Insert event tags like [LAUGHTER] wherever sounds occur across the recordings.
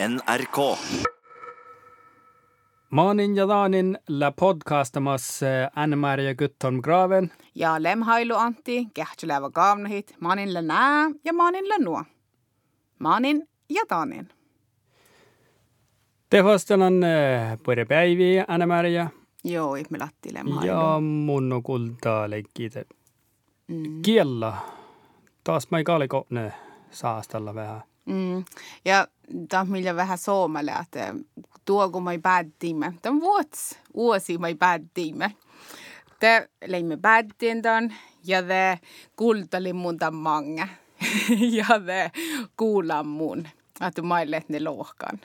NRK. Maanin ja Daanin la podcastamas Anne-Maria Gutholm Graven. Ja lemhailu Antti, kähtylevä kaavnahit, maanin la nää ja maanin la nuo. Maanin ja Daanin. Tehostanan pure päivi Anne-Maria Joo, me latti lemhailu. ja mun on kultaa leikkitä. Kiella. Taas mä ei kaliko ne saastalla vähän. Mm. Ja on millä vähän suomalle, että tuo kun me päätimme. Tämä on vuots, vuosi me päätimme. Te leimme päättiin tämän ja te kuultali mun tämän [LAUGHS] ja te kuulan mun, että mä ne lohkan.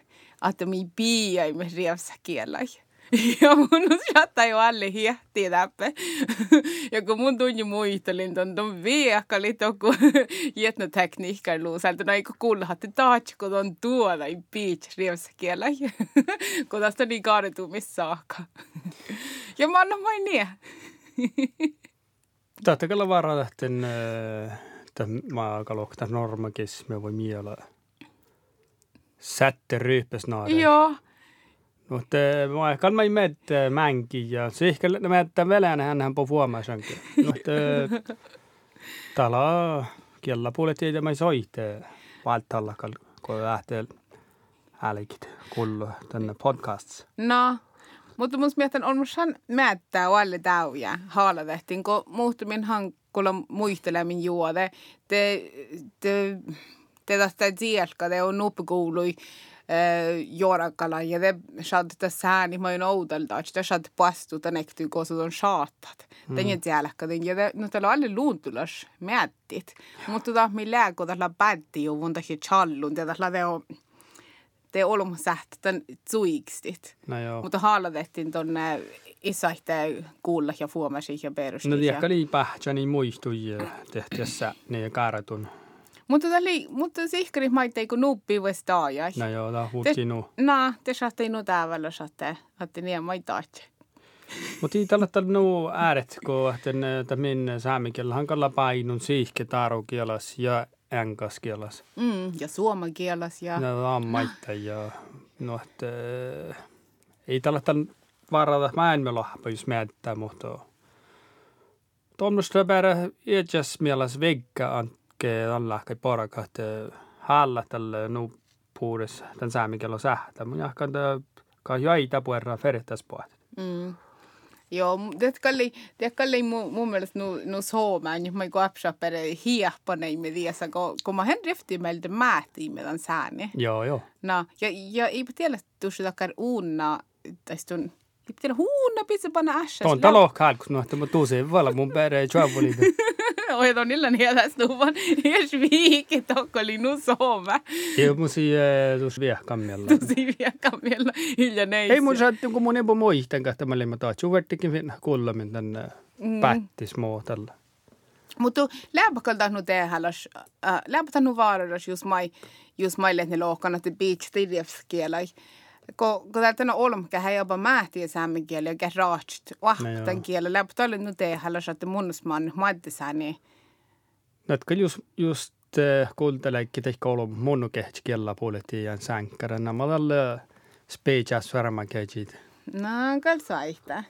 Että me piiäimme rievssä kielai. [LAUGHS] Ja mun saattaa jo alle hiehtiä täppä. Ja kun mun tunnin muistelin, ton ton viekali toku [LAUGHS] jätnä tekniikan luuselta, no eikö kuulla, että taas kun on tuolla i beach rievssä kielä. [LAUGHS] Kun tästä niin kaadetuu missä saakka. Ja mä annan vain niin. Tahta kyllä varaa tähten, että mä kalokta normakis, me voi miellä. Sätte ryyppäs. Joo. Mutta mä ehkä mä med mänki ja se ehkä mä että velänä hän på fuomasankin. Mutta [LAUGHS] täällä kiellä puolet ei mä soitte valtalla kun lähtee älkit kullu tänne podcasts. No, mutta musta mietin, on musta määttää alle täyjä haaladehtiin, kun muuttumin hankkulla muistelemin juode. Te, te, te tästä sielkä, te on nuppikuului juorakala ja te saadette sääni, mä oon oudelta, että te saatte pastuta nektyy, kun se on saattat. Den är jäälkä, den ja no täällä on alle luuntulas määttit. Mutta tota, mi lääkö tällä päätti jo mun takia challun, tällä te on te olemme sähtä tämän suikstit. No joo. Mutta haaladettiin tuonne isäihteen kuulla ja fuomasi ja perusti. No tiedäkö niin pähtsä niin muistui tehtiessä ne käärätun. Mutta täli, mutta sihkari maitte kun nuppi vuosi taajai. No joo, tää huutsi nu. No, te saatte nu täällä saatte, että niin maitaat. Mutta ei tällä tällä nu ääret, kun että min saamikielä hankalla painun siihke taarukielas ja enkaskielas. Mm, ja suomen kielas ja... No on maita ja no, että ei tällä tällä varata, mä en me lahpa, jos määttää, mutta tuommoista päädä iäkäs mielessä vegga anke alla kai poraka, että halla tällä nu puudessa tämän saamikielä sähtä. Mun jahkan ka jäitä puerra ferittäs puhet. Mm. Joo, det kalli, det kalli mun, mun mielestä nu, nu suomeen, jos mä kun appsapere hiehpanei me tiesä, kun, kun mä hän rifti meiltä määtiin meidän sääni. Joo, joo. No, ja, ja ei tiedä, että takar uunna, tai stun, ei tiedä, huunna pizza panna ässäs. Tuon talo kalkus, no, että mä tuusin valla mun perä ei. [LAUGHS] Oi, on illan hielä stuvan, ja sviikki tokkoli nu soome. Ei mun si tuus viehkammella. Tosi vielä kammella, hilja neissi. Ei mun saatti, kun mun ei voi muistan kahta mä lemma taas. Finna kuullamin tänne pättis muotella. Mutta läpäkalta nu tehdälas, äh, läpätä nu vaaradas just mai, just mai lehne lohkan, että beach tidjevskielai. Ko, ko no olmkä hän jopa mähtiä saamen kieli, joka raatsit No joo. vahtan kieli. Läpätä oli nu tehdälas, että munnusman maittisääni. Nätkö just, just äh, kuunteleekki tehkä olo mun kehtsi kiellä puoletti ja sänkkäränä. Mä tällä speechas värmä kejit. No, kyllä saihtaa.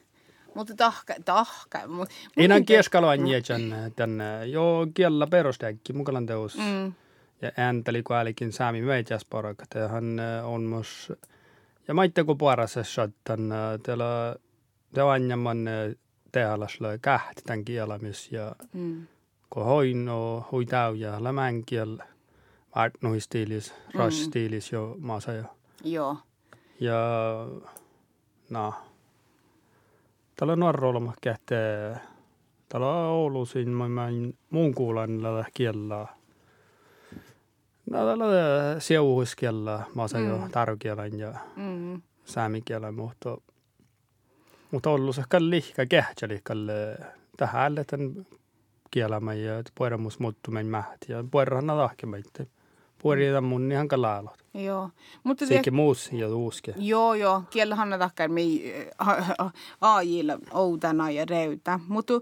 Mutta tahka, tahka. Mut, Innan kieskaloan jätän tänne. Joo, kiellä perusteekki mukalan teos. Mm. Ja äänteli kun äälikin saami meitsäs porakat. Hän äh, on myös... Ja maitte kun puarassa sattan. Teillä te anjaman tehalasla käht tämän kielamis. Ja Mm. kun hoin o hui tau ja lämän kiel. Vart noin stiilis, ras stiilis jo maasa jo. Joo. Ja no. Täällä on nuorroolma kähtee. Täällä on Oulu siinä, mä, mä muun kuulan tällä kielellä. No täällä on sieuhuiskielellä, maasa jo Mm. tarukielen ja Mm. saamikielen, mutta mutta ollut se kalli lihka kehtsä lihkalle tähän tämän kielämä ja pueramus muuttuminen mähät ja puerahan tahkemaitte. Pueri on mun ihan kalaalot. Joo. Mutta Sekin muus ja uuske. Joo, joo. Kiellähän on takkar mi AIlla outana ja reytä. Mutta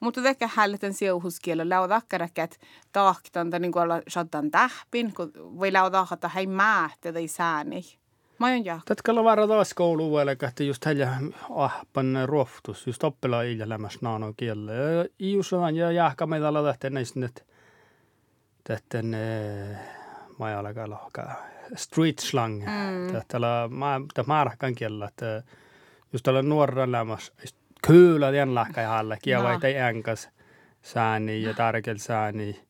Mutta tekee hälleten siuhuskielä laudakkaraket tahtan niin kuin olla shottan tähpin, kun voi laudahata hei määhtä tai sääni. Mä oon jah. Tätkalla vara taas kouluvuelle, että just heillä ahpan ruoftus, just oppila ilja lämmäs naano kielellä. Ja on ja jahka meitä olla tähten näistä nyt tähten alkaa lohkaa street slang. Mm. Mä määräkään kielellä, että just tällä nuoren lämmäs kyllä tien lahka ja halle, kieva no. ei enkas sääni ja tärkeä sääni.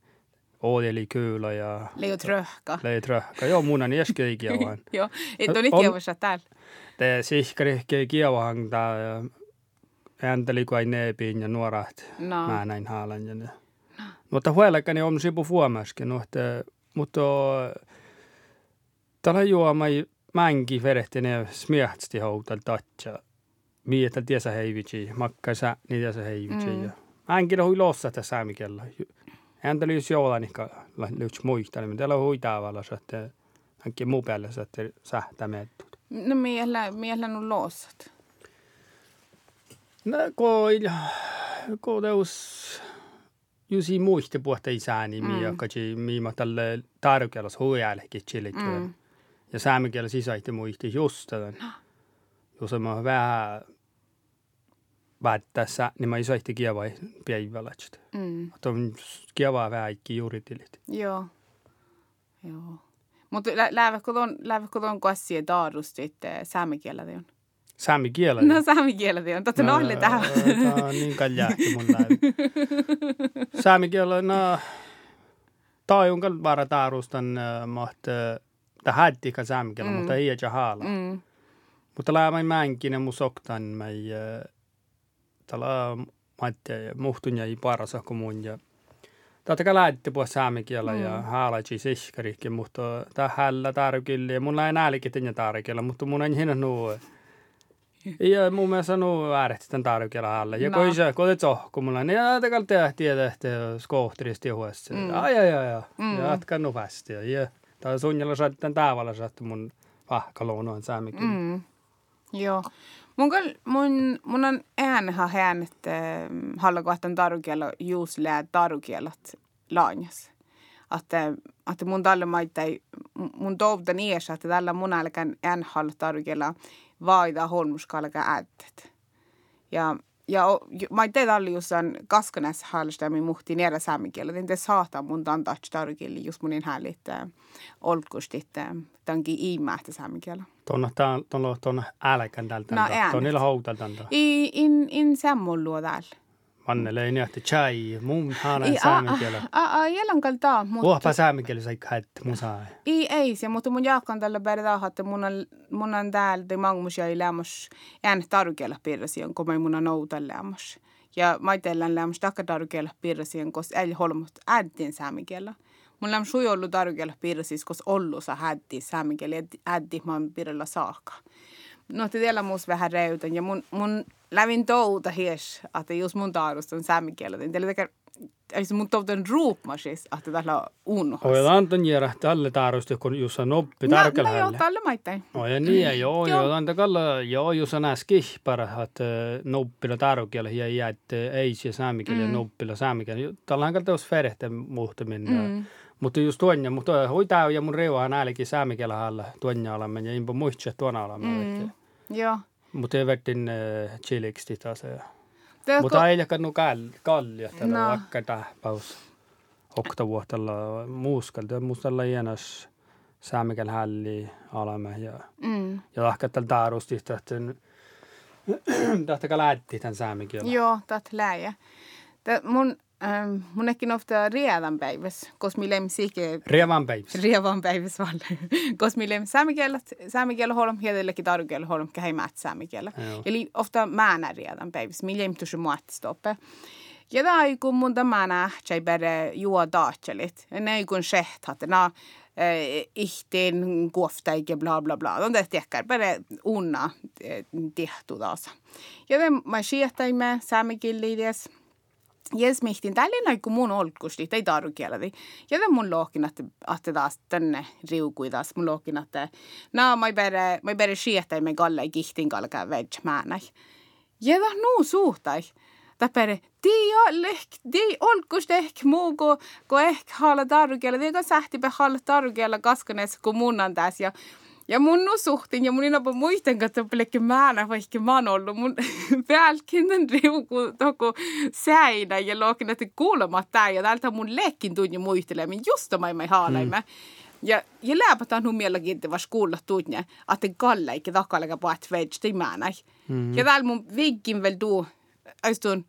Oodeli kyllä ja... Leo tröhka. Leo tröhka. Joo, mun on iäskä ei kieva. Joo, et on nyt kievassa täällä. Te sihkari kievahan tää ääntäli kun ei neepiin ja nuorat. No. Mä näin haalan. Ja ne. No. Mutta huolekani on sipu fuomaskin. No, että, mutta tällä juoma mänki verehti ne smiähtsti houtal tatsa. Mietä tiesä heivitsi, makka sä, niin tiesä heivitsi. Mm. Mänkin hui lossa tässä saamikella. Häntä lyys joulanikka lyys muista, niin täällä on huitaavalla, että hänkin muu päälle, että sähtämettut. No miellä, miellä on lossat? No koi, ko teus jusi muiste puhta isääni, mm. kaji miima tälle tarkelas huijällekin chillit. Mm. Ja saamikielas isäihti muisti just tämän. No. Jos on vähän päättäessä, niin mä isoihti kieva päivällä. Mm. Että on kieva väikki juuritilit. Joo. Joo. Mutta läävätkö tuon, läävätkö tuon kassia taadus sitten saamikielä on? Saamikielä? No saamikielä on. Totta no, nohli tähän. Tämä on niin kaljahti mun läpi. Saamikielä, [LAUGHS] no... Taajun kyllä vara taarustan, mutta tämä hättikä saamikielä, mm. mutta ei ole haala. Mm. Mutta läämän mänkinen mun soktan, mä tällä maitte muhtun ja parasa kuin mun ja Tätä lähti puhua saamikielä mm. ja haalaji siskarikin, mutta tähällä tarkille ja mulla ei näälikin tinja tarkilla, mutta mun ei hinna nuu. Ja mun mielestä nuu ääretti tämän tarkilla häällä. Ja kun se, kun et kun mulla niin tätä tehtiin ja tehtiin skohtristi huessa. Mm. Ai ai ai. Mm. Ja jatka nu fast. Ja tämä suunnilla saatti tämän tavalla saatti mun vahkaloon saamikielä. Mm. Joo. Mun, mun, mun on äänha hän, että hallakohtan tarukielo juuslää tarukielat laanjas. Että, että mun tällä maittai, mun toivon iässä, että tällä mun älkään ään halla tarukiela vaida holmuskalka äättet. Ja ja mä ei teitä oli jossain kaskanässä hallista, mi muhti niellä saamikielä. Tinte saata mun tantaa tarkille just munin hällit olkustit tanki iimähtä saamikielä. Tuonna tuonna tuonna älkän tältä. No äänet. Tuonna houtalta. I in in sammullua täällä. Mannele ei nähty chai, mun hana saamenkielä. A a jälan kalta, mutta Vuopa saamenkielä sai khat musa. Ei ei se, mutta mun jaakan tällä berda että mun on mun on täällä de mangmus ja lämmas en tarkiella pirrasian, kun mä mun on outa lämmas. Ja mä teillä lämmas takka tarkiella pirrasian, koska ei holmut ädin saamenkielä. Mun lämmas sui ollut tarkiella pirrasis, koska ollut sa hätti saamenkielä, äddi mä pirralla saakka. No, te vielä muus vähän reytän ja mun, mun lävin touta hies, että jos mun taarust on saamen niin teille tekee Eli mun toutan ruupmasis, että tällä on Oi, antan järä tälle taarusti, kun jos on oppi tarkella No, joo, tälle maittain. Oi, ja niin, ja joo, joo, antan kalla, joo, jos on äs kihpara, että noppila tarkella ja jäätte ei se saamikielä mm. noppila saamikielä. Tällä on kalta jos ferehtä muhtamin. Mm. Mutta just tuonne, mutta hoitaa ja mun reuaa näälläkin saamikielä alla tuonne alamme ja impo muistse tuona alamme. Mm. Joo. Mutta evertin äh, chiliksi taas. Teekö... Mutta ei kannut kall, kallia tällä no. vaikka tähpäus. Oktavuotella muuskalta. Muustalla hienos saamikäl hälli alamme. Ja, mm. ja lahka tällä taarusti, että tahtakaa [CLEARS THROAT] lähti tämän saamikielä. Joo, taht läjä. Mun Ähm, mun ehkä ofta redan päiväs, koska millä musiikki... Redan päiväs. Redan päiväs valle. [LAUGHS] koska millä saamikielet, saamikielä holm, hiedellekin tarkielä holm, kähi määt saamikielä. Eli ofta määnä redan päiväs, millä ei tuossa muotistoppe. Ja tämä ei kun mun tämä nähtsä bäre juo daatselit. Ne ei kun sehtat, na ihteen kuoftaike bla bla bla. On tehty ehkä bäre unna tehtu taas. Ja me mä siehtaimme saamikilliides. Jes mihtin tällä näin kuin mun olkusti, ei tarkieladi. Ja tämän mun lohkin, että, että taas tänne riukui taas mun lohkin, että no, mä bere, mä bere sieltä, että me galle kihtin kalkaa veg määnä. Ja tämä nuu suhtai. Tämä bere Di di olkus ehkä muu kuin ko ehkä haala tarukella. Tiedä sähti pe haala tarukella kaskanes kun mun antais. Ja, ja mun nusuhtin ja mun inapa muisten katso pelkkä määnä vaikka mä oon ollut mun [LAUGHS] päälkinnen riuku toko säinä ja lookin, että kuulematta ja täältä mun lekkin tunnin muistelemin just mä ei haalaimme. Mm. Ja, ja läpätään nu mielenkiintoista vasta kuulla tunne, että kalle eikä takalega på ett veg määnä. Mm. Ja täällä mun vinkkin vielä tuu, aistun,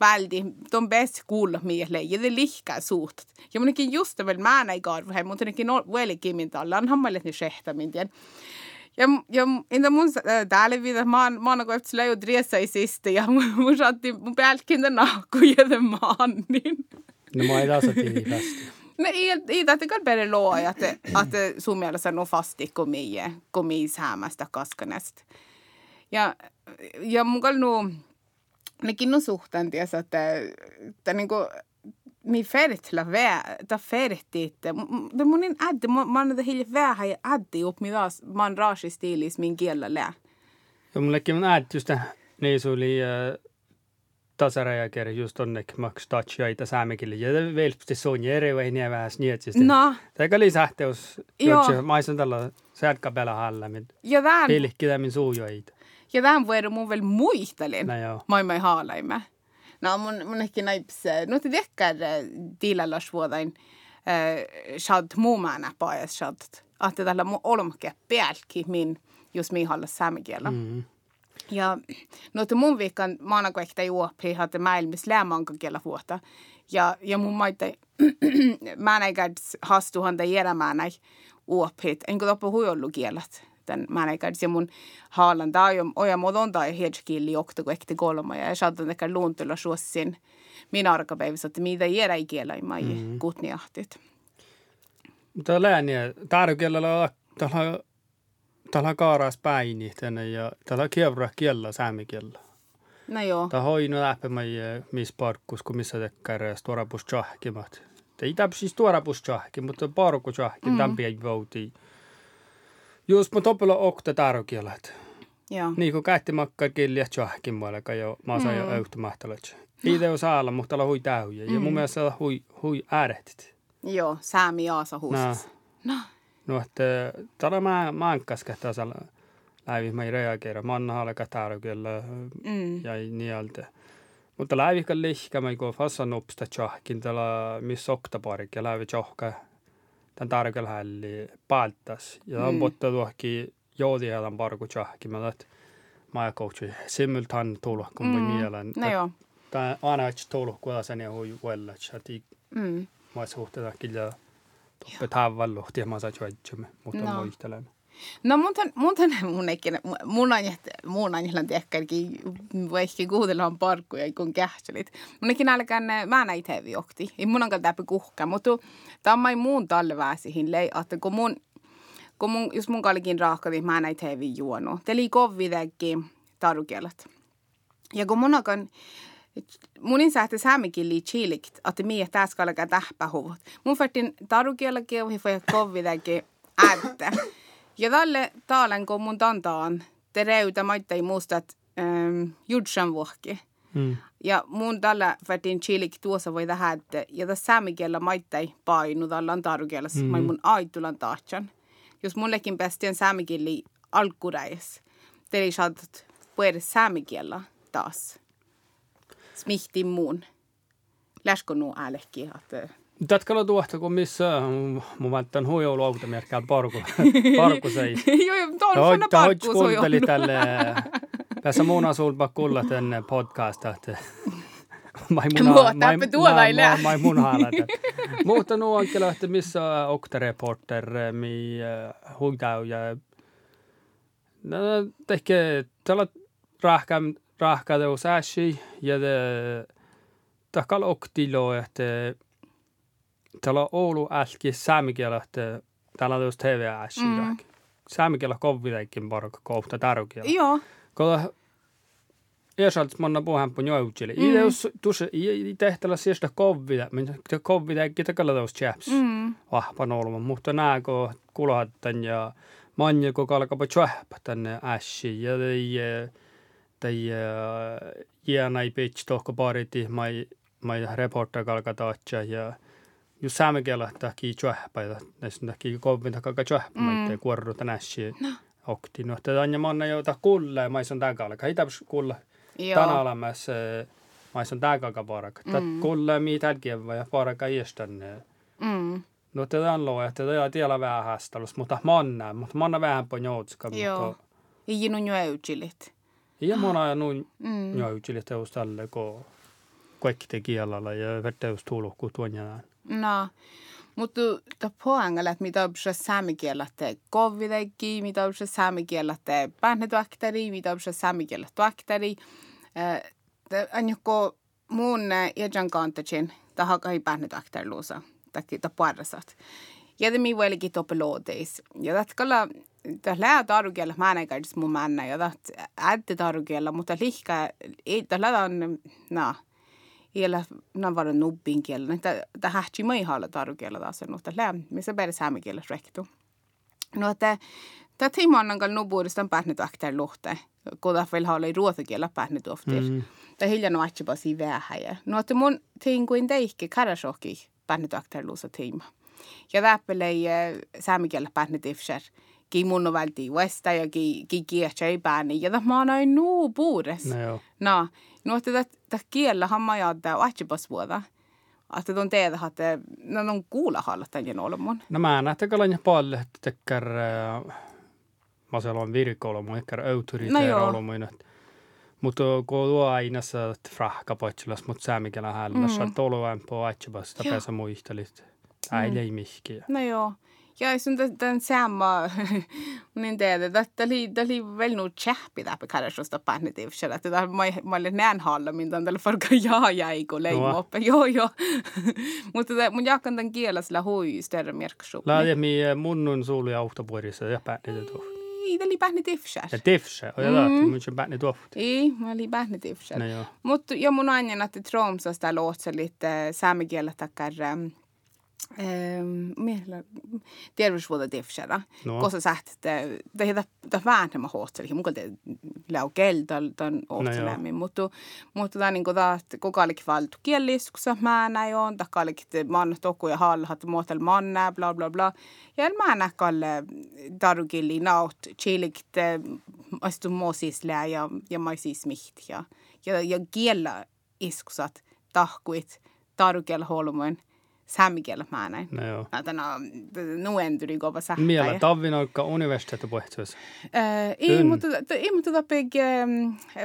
väldigt, de bäst kuulla miehille ja det lika suht. Ja munkin just väl määnä ei karvu he, mutta nekin velkin min tallan hammalle ni shehta min tien. Ja, ja inda mun täällä vida maan maan kun efter läjö dressa i sista ja mun saatti mun päälkin den nahku ja den mannin. No mä [LAUGHS] ei taas fast. Men i, i det kan bara lova att att som jag sa nog fast i komie komis hämästä kaskanest. Ja ja mun kall nu nekin on suhteen tiesä, että, että niin kuin, mi fertla vä, ta ferti, että det mun in adde, man det helt vähä ja adde upp mi vas, man raasi stiilis min kielellä lää. Ja mullekin on adde just niin suli tasarajakeri just onnek maks tatsjaita saamekille ja velpsti sonja eri vai nii vähäs nii et siis no. Tega oli sähteus, jotka mä oon tällä säädkä päällä halla, mit ja tämän pilkki min suujoita. Ja tämän vuoden mun vielä muistelin. No joo. Mä mä haalaimme. No mun, mun ehkä naips, no te tekkar tilalla vuodain shad muumana paes shad. Että tällä mun olmke pelki min, jos mi halla saamekielä. Mm. Ja no te mun viikon maanakoekta juopri hatte maailmis läämanka kielä vuotta. Ja, ja mun maita [CLEARS THROAT] mä näin hastuhan tai järjemään näin uoprit. Enkä loppu huijollu kielet sitten mä näin ja mun haalan tai oja modon tai hedgekilli jokta kun ekti kolma ja saatan ehkä luuntulla suossin minä arkapäivässä, että mitä jäädä ikielä ei mai mm. kutniahtit. Mutta lääniä, tärkeällä tällä tällä kaaras tänne ja tällä kievra kiellä säämikiellä. No joo. Tämä hoinu läpi mai missä parkkus, kun missä tekkää tuorapus tjahkimat. Ei täpsis tuorapus tjahki, mutta parkku tjahki, mm. ei voutii. Just mun topella okta tarkielat. Joo. Niin kuin kähti makkaa kilja tjohkin muolega jo maasa jo öyhtä mahtalat. Itse on saalla, mutta olla hui täyjä. Ja mun mielestä on hui, hui äärehtit. Joo, säämi jaasa huusas. No. No, että täällä mä mankkas kähtää salla läivi mä ei reageera. Manna halka tarkella mm. ja nieltä. Mutta läivikän lihkä mä kun fassa nopsta tjohkin täällä missä oktaparik ja läivi tjohkaa tämän tarkalla hälli paltas. Ja on mm. botta tuohki joodi heidän parku tjahki. Mä maja coachi simultan tulo kun mm. mielen. No joo. Tää aina et tulo kun sen ja hui wella. Chati. Mm. Mä suhteessa kyllä toppe tavalluhti ja mä saa juodjumme, mutta no. muistelemme. No mun tämän, mun tämän [LAUGHS] mun eikin, mun mun anjat tehkärkin vaikka kuudellaan parkkuja kun kähtselit. Mun eikin alkaan mä näitä hevi okti. Ei mun onkaan täpä kuhka, mutta tämä ei muun talle väsihin lei, että kun mun, kun mun, jos mun kallikin raakka, niin mä näitä hevi juonut. Teli kovvidäkin tarukielat. Ja kun mun onkaan, Munin sähti saamikin lii chiilikt, että mie tässä alkaa tähpähuvut. Mun färtin tarukielakin, ja voi kovvidäkin ääntä. Ja tälle taalen, kun mun tantaan, te reuta maittai muistat ähm, vuokki. Mm. Ja mun tällä fätin chilik tuossa voi tähän, ja tässä saamikielä maittai painu tällä on tarukielä, mm. mai mun aitulan taatsan. Jos mullekin päästien saamikieli alkuräis, te saatat puhuta saamikielä taas. Smihti muun. Läskö nuu äälekki, että Tätkalo tuohta, kun missä mun välttän huijoulu automerkkään parku, [LAUGHS] parku sei. Joo, joo, tuon on parku parkus kuunteli tälle, tässä muun asulpa kuulla tänne podcasta, että [LAUGHS] mai mun mai, mai, mai mun haalata. [LAUGHS] Mutta nuo on kyllä, että missä okta reporter, mi huidau ja no, tehke tällä rahkan rahkadeus äsi ja takal oktilo, että täällä Oulu äsken saamikielä, täällä on just TV äsken. Mm. Saamikielä kovitaikin porukka kohta tärkeällä. Joo. Kolla Iäsalts manna puhan på njöutsille. Mm. Ide jos tuossa i tehtällä sieltä kovita, mutta te kovitaikin takalla tuossa chaps. Mm. Vahvan olma, mutta nää kun kulhattan ja manja kun kalkapa tjöhpä tänne äsken ja tai jääna ei pitch tohko pariti mai mai reporter kalka taatsa ja ju saame kielä tahki chuhpa ja näissä tahki kovin tahka chuhpa mä ei kuorru tänäsi okti no tätä on ja monna jo tah kulle mä sen tagala kai taps kulla tänä olemas mä sen tagaka paraka tät kulle mi tälki ja paraka iestän no tätä on loja tätä ja tiellä vähän hästalus mutta manna mutta manna vähän ponjoutska mutta ei nu njöutsilit ja mona nu njöutsilit teus tälle ko kaikki tekijällä ja vertaustulokku tuon jään. No, mutta ta poangalla, että mitä on se saamikielä te kovidekki, mitä on se saamikielä te pähnetuakteri, mitä on se saamikielä tuakteri. On joko mun iän kantasin, ta hakai pähnetuakteri luusa, takki ta puolestat. Ja det mi välikin topeloodeis. Ja dat kalla, ta lää tarukielä mä en mun mänä, ja dat ädde tarukielä, mutta lihka, ei, ta lää on, no, Iellä navara nubbin kielellä. Että tämä hähtsi mai haala tarukielellä taas on, mutta lää, missä päivä saamen kielellä rektu. No, että tämä tiimannan kanssa nubuudesta on päähnyt akter luhte, kun tämä vielä haala ei ruotakielellä päähnyt oftir. Mm. Tämä hiljan on aitsi pasi vähän. No, että mun tiin kuin teikki karasokki päähnyt akter luusa tiima. Ja täppele ei saamen kielellä päähnyt ifser. Ki mun on välti uesta ja ki, ki kietsä ei pääni. Ja tämä on aina nuu puures. no joo No, no että tämä kiellä hamma ja tämä ahtipas vuoda. Että tuon teedä, että no on kuulla halla tämän olemun. No mä näette kalan paljon, tekkär, mä siellä on virkoulu, mä tekkär No autoriteer joo. olomuin. Mutta kun tuo aina sä frahka potsilas, mutta säämikelä hällä, sä oot oluään po aitsibas, sitä Joo. pesä muistelit. Äile ei mihki. No joo. Ja sun tämän sama, niin [LAUGHS] teedä, että tämä oli, tämä oli väl nog tjäppi där på karasusta pahnetiivsellä. Että tämä mä olin näin halla, min tämän tällä farka jaa jäi, kun leimo No. oppe. Joo, joo. Mutta mun jakan tämän kielellä sillä hui större merksup. Läädä mi munnun suuli autopuolissa ja päänit tuohta. Ei, tämä oli pahnetiivsellä. Ja tifse, och jag Mm. lät mun sen päänit tuohta. Ei, mä olin pahnetiivsellä. No joo. Mutta ja mun aina, että Tromsasta låter lite samekielä tackar Millä, terveysvuoda tifsera. No. Koska sagt, että det heter det väännä mä hohteli. Mukaan te lau kelta tämän ohtelemin. Mutta mutta tämä niinku taas koko ajan valtu kieliskussa mä näin on. Takka ajan man tokku ja halhat muotel manna bla bla bla. Ja mä näin kalle tarukilli naut chiligt astu moosislää ja ja mä siis mihti ja ja ja kiellä iskusat tahkuit tarukielä holmoin saamikielä mä näin. No joo. Tämä nuenturi kova sähtä. Miellä tavin olka universiteetti pohjois. Ei, mutta, ei, mutta tapig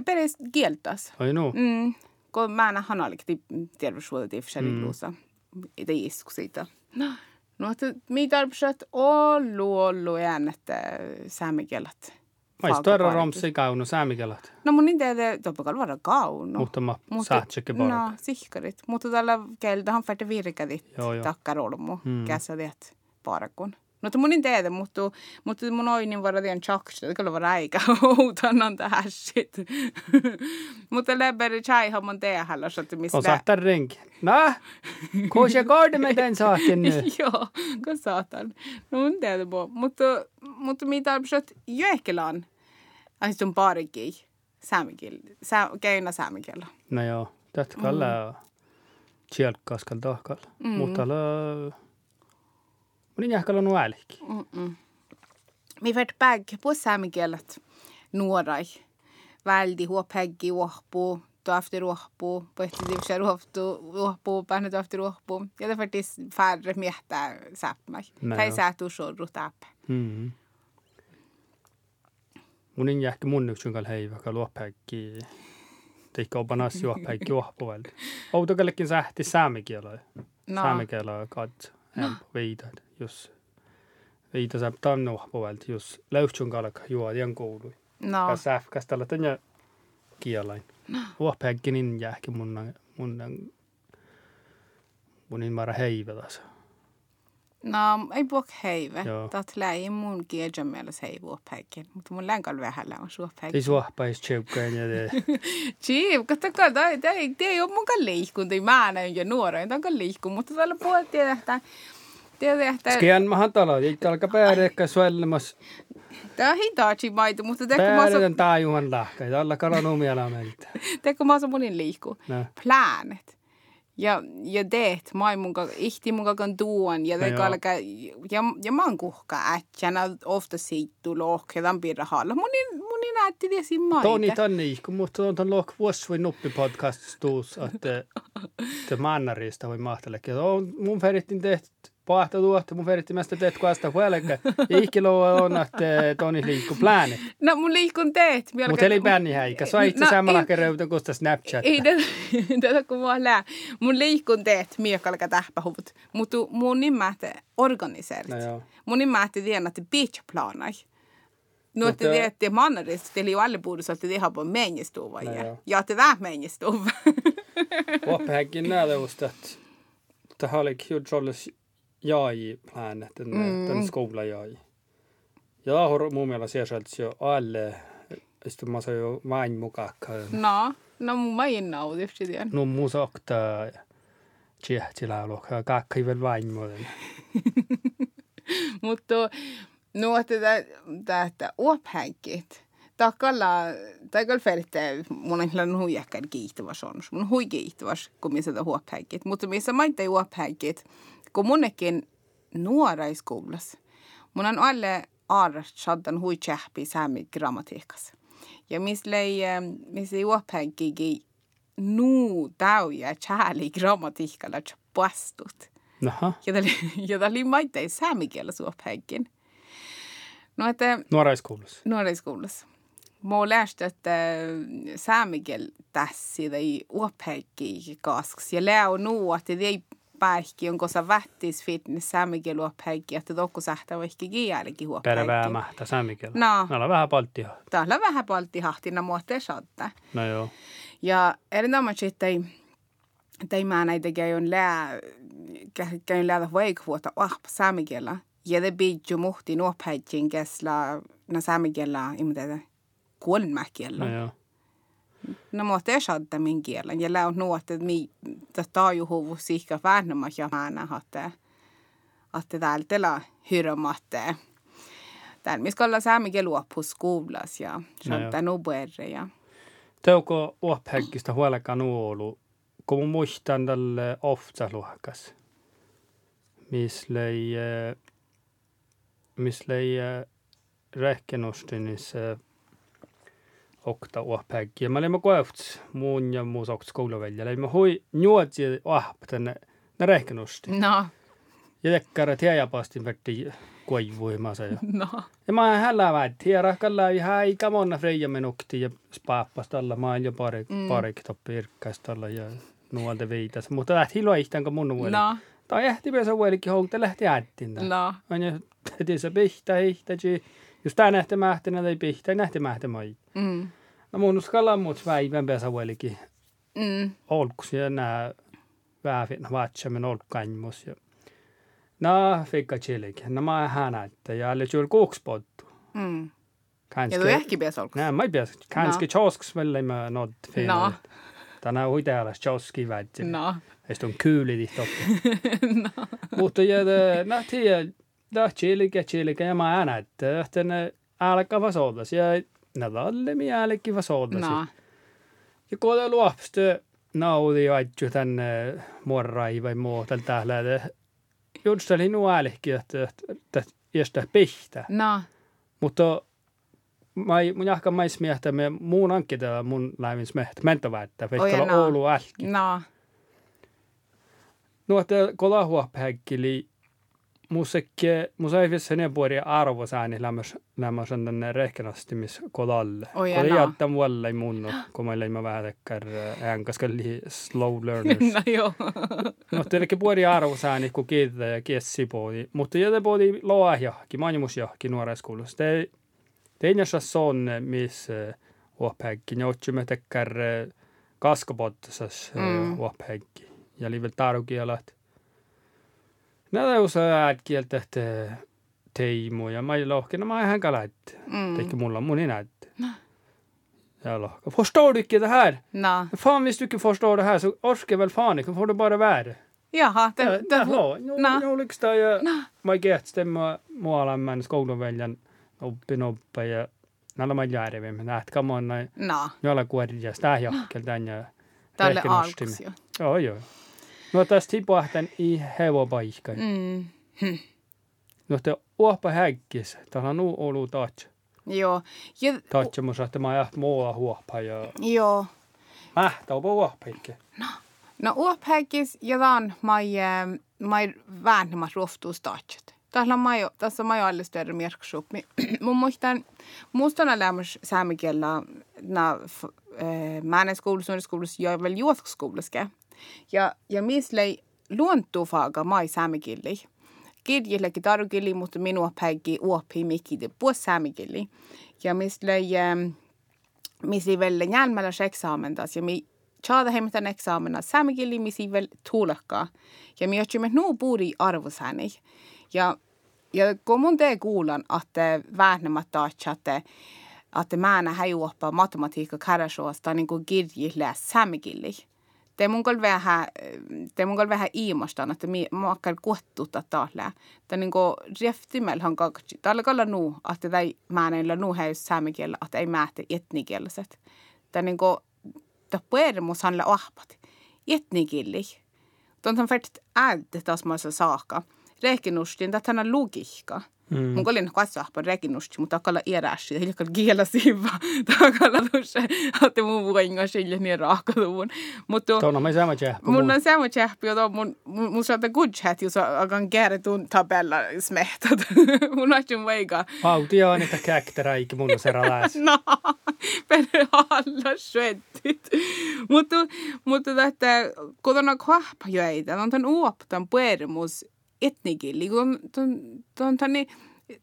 peres kieltas. Oi no. Mm. Kun mä en hanallikti terveyshuolta ifsariluusa. Ei isku siitä. No, no että mitä tarvitset ollu, ollu äänettä saamikielet. Mä större romsi kaunu säämikelät. No mun tehdä, topakal vara kauno. Mutta mä säätsekin No, parak. sihkarit. Mutta tällä kieltähän färte virkadit joo. takkarolmu. Mm. Käsädet parakun. No mun niin tehdä, mutta, mutta mun oinin vara tien chaksta. Det kyllä vara aika outannan tähän shit. [LAUGHS] mutta läbberi chaihan mun tehdä, så että Och mistä... saattaa renki. Nä? Kuus ja kordi med den saken nu. [LAUGHS] Joo, kun saatan. No mun tehdä på. Mutta, mutta mitä tarvitset jökelän? Ai sun parikin. Saamikil. Sa, keina saamikilla. No joo. Tätä kalla tjelkkaskal tahkal. Mutta la... Mun jähkal on välikki. Mm-mm. Mi vart bag på saamikielet nuorai. Väldi huopeggi uohpuu, tuafti ruohpuu, pohti divsa ruohtu, ruohpuu, pähne tuafti ruohpuu. Ja det faktiskt färre miehtää säppmäi. No Tai säätuu sorru täppä. Mm. Mun in jähkä mun yksynkal heivä, luoppäikki. Teikka [LAUGHS] opanas juoppäikki juoppuvelli. Outokallekin sähti säämikielä. No, Säämikielä kat. En viitat. Jos viita saab tannu juoppuvelli. Jos löyhtsunkalak juo tien koului. no, Kas säf, kas tällä tänne kielain. Luoppäikki niin jähkä mun mun mun in mara heivä taas. no, ei puhuk heive. Joo. Tat läi mun kieltä mielessä hei vuopäikin. Mutta mun länkal vähällä on suopäikin. Ei suoppäis tseukkaan ja te. Chief, [LAUGHS] kato kato, ei ei ole mukaan liikkun, ei mä näin jo nuoren, tämä on liikkun, mutta tällä puolella tiedä, että tiedä, että Skian mahan talo, ei alka päädekkä suellemas Tämä on hitaachi maitu, mutta teko mä oon Päädän taajuhan lahka. Ja alla kalan omia meiltä. teko mä oon monin liikkuu. No. Planet. Ja, ja teet, mä mun ka- ihti mun kakan tuon, ja teko joo. alkaa, ja, ja oon kuhka ätsänä, ofta siittu lohkedan pirra halla. Munin, munin ätti tiesi maita. Toni tonni, kun mutta on ton lohk vuosi voi nuppi podcast tuus, että te mannarista voi mahtelekin. On mun ferittin tehty pahta tuotta, mun ferittin mästä teet kuasta huelekka. Ja ihkiloa on, että Toni liikku pläänet. No mun liikun teet. Mutta eli bänni häikä. On itse No, samalla kerran kuin Snapchat. Ei tätä, [LAUGHS] kun mä lää. Mun liikun teet miekkalka tähpähuvut. Mutta mun nimähtä organiseerit. No joo. mun nimähtä tiedän, että beachplanai. Nu Mutta- että det att det mannarist, eli jo alle borde så att det har på mengestuva. No Ja, joo. ja att det är mengestuva. Huoppahäkin [LAUGHS] näytöstä, että tämä oli jag i planetten, mm. Mm-hmm. den skola jag i. Jag har mun mielestä sieltä jo alle, sitten mä saan jo vain mukakkaan. No, no mun mä en nauti sitä. No mun sakta, tiehtilä luokkaa, kakki vielä vain muuten. [LAUGHS] Mutta uh, no, että tästä uophänkit. Takalla, takalla fälte, mun on kyllä huijakkaan kiihtyväs on. Mun hui kiihtyväs, kun missä uophänkit. Mutta missä mä ei uophänkit, kun munnekin nuoraiskoulussa. Mun on alle arrast saddan hui tjähpi säämi grammatiikas. Ja missä lei, missä uophänkikin nuu täyjä tjääli grammatiikalla pastut. Naha, Ja tämä oli, oli [LAUGHS] maittain saamikielessä uophäikin. No, että nuoraiskoulussa. nuoriskoulussa. Mä oon lähti, että saamikiel tässä tai uophäikki kasks. Ja lää on nuu, että ei päihki, onko se vättis fitness saamikiel uophäikki, että tokko sähtää vaikka kielikin uophäikki. Pervää mähtä saamikielä. No. Meillä on vähän palttia. Täällä vähän palttihahtina muotte saattaa. No joo. Ja erinomaisesti, että ei, että ei mä näitä käyn lää, käyn läädä vaikvuota ah, saamikielä. Ja det bidju muhti nuoppäitsin kesla na saamikielä, tiedä, kuolmäkielä. No joo. No mutta ei saada min kielen. Ja on nuotte, että mi taajuhuvu siikka väännämä ja määnä, että että täältä hyrmatte. Täällä missä ollaan saamikielä luoppuskoulas ja No saattaa nubuerre ja Teuko uophäkkistä huolekaan nuolu, kun muistan tälle ofta luokas. Miss lei, eh, miss lei eh, rähkenostinissä okta uophäkki. Ja mä olin koevts muun ja muus okta skoulaväljä. Eli mä hui nuotsi ahpta ne, ne rähkenosti. no, Ja tekkara tiejapastin verti koivuimassa. Ja, [LAUGHS] no. ja mä hällä väit. Tiedä kalla ihan ikä monna freija menukti ja spaappas tällä. Mä jo pari, mm. pari pirkkäis tällä ja nuolta viitas. Mutta lähti hilua ihtaan kuin mun vuoli. No, Tai ehti [LAUGHS] se vuolikin houkta lähti ättin. no. Tehtiin se pihtä, ihtä, Just tää nähti mähtinä tai pihtä, mai. Mm. No mun uskalla muut väivän pesä vuolikin. Mm. olkus ja nää vääfin vatsamen olkkaimmus. Ja no, fikka chillik. No mä hänättä ja alle juuri kuukspottu. Mm. Ja Kanske, du ehkä pies olkus. nää mä pies. Kanske kiosk välle mä not fin. No. Tänä huitealas kioski väitsi. No. Estä on kyyli toppi. [LAUGHS] no. Mutta ja no tiedä, da chillik ja mä hänättä. Että ne alkaa vasodas ja nädalle mi älki vasodas. No. Ja kun oli luopstu naudi aitju tänne morrai vai muuta täällä, että just oli nuälihki, että, että jästä pihtä. No. Mutta mä ei, mun jahka mais miehtä, me muun ankita mun läivins mehtä, mentoväittä, Oi, ja vaikka. Oulu älki. No. No, että kola huophäkkili, musiikki, musaifissa ne puoli arvosääni lämmäs, lämmäs on tänne rehkenastimis kolalle. Oi, Kola no. jättä mulle ei mun, kun mä leimä vähän tekkär, ään, koska oli slow learners. [LAUGHS] No joo. [LAUGHS] No, teillekin puoli arvosääni, kun kiitetään ja kiessi puoli. Mutta jätä puoli loa johonkin, maanimusjohonkin nuoreskoulussa. Te, tein on, missä huophäkki, ne otsimme tekkär kaskapottasas Mm. huophäkki. Ja liivel tarukielat. Näitä osaa äidkieltä, että teimu ja mä lohkina, mä ihan kalaitte. Mm. Teikö mulla on mun näytte. Ja lohka. Förstår du inte det här? No. Fan, hvis du inte förstår det här så orkar väl fan inte, får du bara vara. Jaha. Det, Ja, det, Jaha, no, no. no, oliko tämä ja No. mä kehtsin mä muualla skoulunveljan oppi noppa ja näillä mä järjemme. Näet kamon näin. No, Jolla kuorjas tää johkel tän ja tälle nostimi. jo. Joo, joo. No tästä hipoahtan i hevopaikka. Mm. No te uopa häkkis. Täällä on uu olu taatsa. Joo. Ja, Taatsa mun että mä jaht muulla huopa ja joo. mähtä upa huopaikki. No uophäkis ja dan mai mai väännemät roftuustaatset. Tässä on mai tässä on mai allista eri merkshoppi. [CLEARS THROAT] Mun muistan muistan lämmäs saamikielä na mänen skoulussa, skoulussa ja väl juoskoulussa. Ja ja mislei luontufaga mai saamikieli. Kirjillekin tarukili, mutta minua päikin uoppi mikide puos saamikieli. Ja mislei eh, misi väl njälmällä eksamentas ja mi Tjada hemmetan eksamena saamikeli misi väl tuulekkaa. Ja mi otsimme nuu puuri arvosääni. Ja, ja kun mun tee kuulan, että väännemättä että että mä en häjuoppa matematiikka karasuosta niin kuin kirjille saamikeli. Det mun vähän, det mun vähän iimostan, että mi makkar kuottutta täällä. Det niin kuin rieftimel han kakki. Täällä kalla nu, että tai mä en nu häjus saamikielä, että ei määtä etnikieliset. Det niin kuin ta puermus handla ahpat. Etnikilli. Tuon färt äd tas massa saaka. Rekinustin ta tana logiikka. Mm. [LAUGHS] Mun kolin katso ahpan rekinusti, mutta akalla iäräsi. Hiljakal kiela siva. Takalla tuossa, että mun vuoinga sille niin raakaduvun. Mutta Tuona mä sama tjähpä. mun on sama tjähpi, jota mun, mun, saattaa good chat, jos akan käydä tuon tabella smehtat. [LAUGHS] mun on veikaa. Autia on, että käkterä eikä mun se läs. [LAUGHS] No, per alla svettit. Mutta, mutta että kotona kahpajöitä, on tämän uoptan puermus etnikili, kun on tänne,